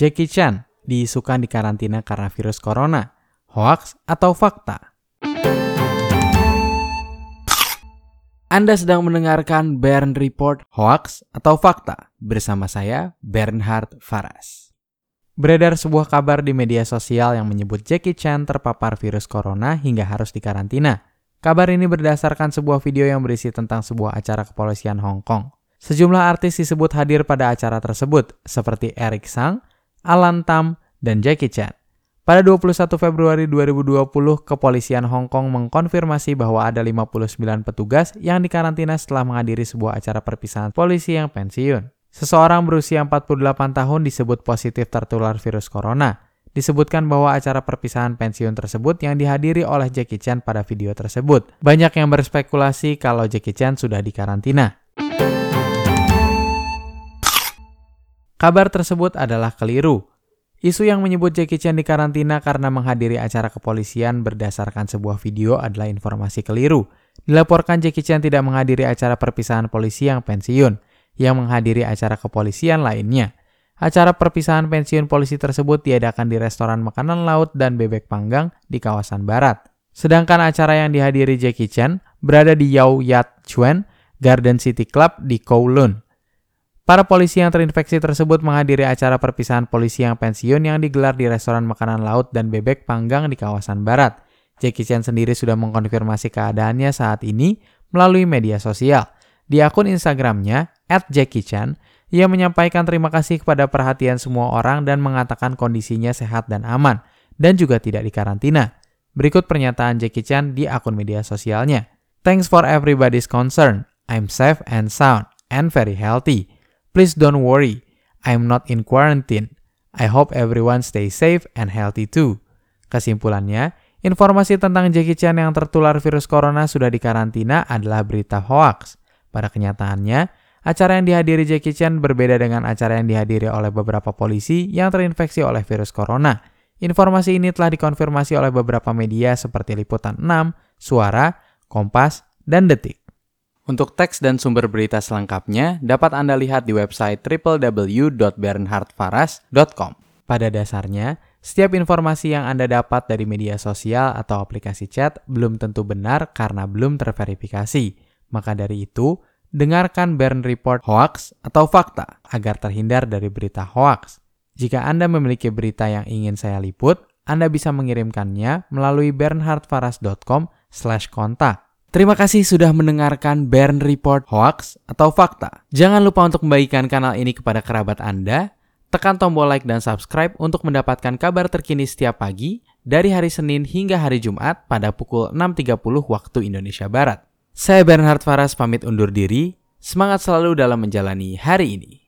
Jackie Chan diisukan dikarantina karena virus corona. Hoax atau fakta? Anda sedang mendengarkan Bern Report Hoax atau Fakta bersama saya Bernhard Faras. Beredar sebuah kabar di media sosial yang menyebut Jackie Chan terpapar virus corona hingga harus dikarantina. Kabar ini berdasarkan sebuah video yang berisi tentang sebuah acara kepolisian Hong Kong. Sejumlah artis disebut hadir pada acara tersebut, seperti Eric Sang, Alan Tam, dan Jackie Chan. Pada 21 Februari 2020, kepolisian Hong Kong mengkonfirmasi bahwa ada 59 petugas yang dikarantina setelah menghadiri sebuah acara perpisahan polisi yang pensiun. Seseorang berusia 48 tahun disebut positif tertular virus corona. Disebutkan bahwa acara perpisahan pensiun tersebut yang dihadiri oleh Jackie Chan pada video tersebut. Banyak yang berspekulasi kalau Jackie Chan sudah dikarantina. Kabar tersebut adalah keliru. Isu yang menyebut Jackie Chan dikarantina karena menghadiri acara kepolisian berdasarkan sebuah video adalah informasi keliru. Dilaporkan Jackie Chan tidak menghadiri acara perpisahan polisi yang pensiun, yang menghadiri acara kepolisian lainnya. Acara perpisahan pensiun polisi tersebut diadakan di restoran makanan laut dan bebek panggang di kawasan barat. Sedangkan acara yang dihadiri Jackie Chan berada di Yau Yat Chuan Garden City Club di Kowloon. Para polisi yang terinfeksi tersebut menghadiri acara perpisahan polisi yang pensiun yang digelar di restoran makanan laut dan bebek panggang di kawasan barat. Jackie Chan sendiri sudah mengkonfirmasi keadaannya saat ini melalui media sosial. Di akun Instagramnya, at Jackie Chan, ia menyampaikan terima kasih kepada perhatian semua orang dan mengatakan kondisinya sehat dan aman, dan juga tidak dikarantina. Berikut pernyataan Jackie Chan di akun media sosialnya. Thanks for everybody's concern. I'm safe and sound and very healthy. Please don't worry, I'm not in quarantine. I hope everyone stay safe and healthy too. Kesimpulannya, informasi tentang Jackie Chan yang tertular virus corona sudah dikarantina adalah berita hoax. Pada kenyataannya, acara yang dihadiri Jackie Chan berbeda dengan acara yang dihadiri oleh beberapa polisi yang terinfeksi oleh virus corona. Informasi ini telah dikonfirmasi oleh beberapa media seperti Liputan 6, Suara, Kompas, dan Detik. Untuk teks dan sumber berita selengkapnya dapat Anda lihat di website www.bernhardfaras.com. Pada dasarnya, setiap informasi yang Anda dapat dari media sosial atau aplikasi chat belum tentu benar karena belum terverifikasi. Maka dari itu, dengarkan Bern Report hoax atau fakta agar terhindar dari berita hoax. Jika Anda memiliki berita yang ingin saya liput, Anda bisa mengirimkannya melalui bernhardfaras.com/kontak. Terima kasih sudah mendengarkan Bern Report Hoax atau Fakta. Jangan lupa untuk membagikan kanal ini kepada kerabat Anda. Tekan tombol like dan subscribe untuk mendapatkan kabar terkini setiap pagi dari hari Senin hingga hari Jumat pada pukul 6.30 waktu Indonesia Barat. Saya Bernhard Faras pamit undur diri. Semangat selalu dalam menjalani hari ini.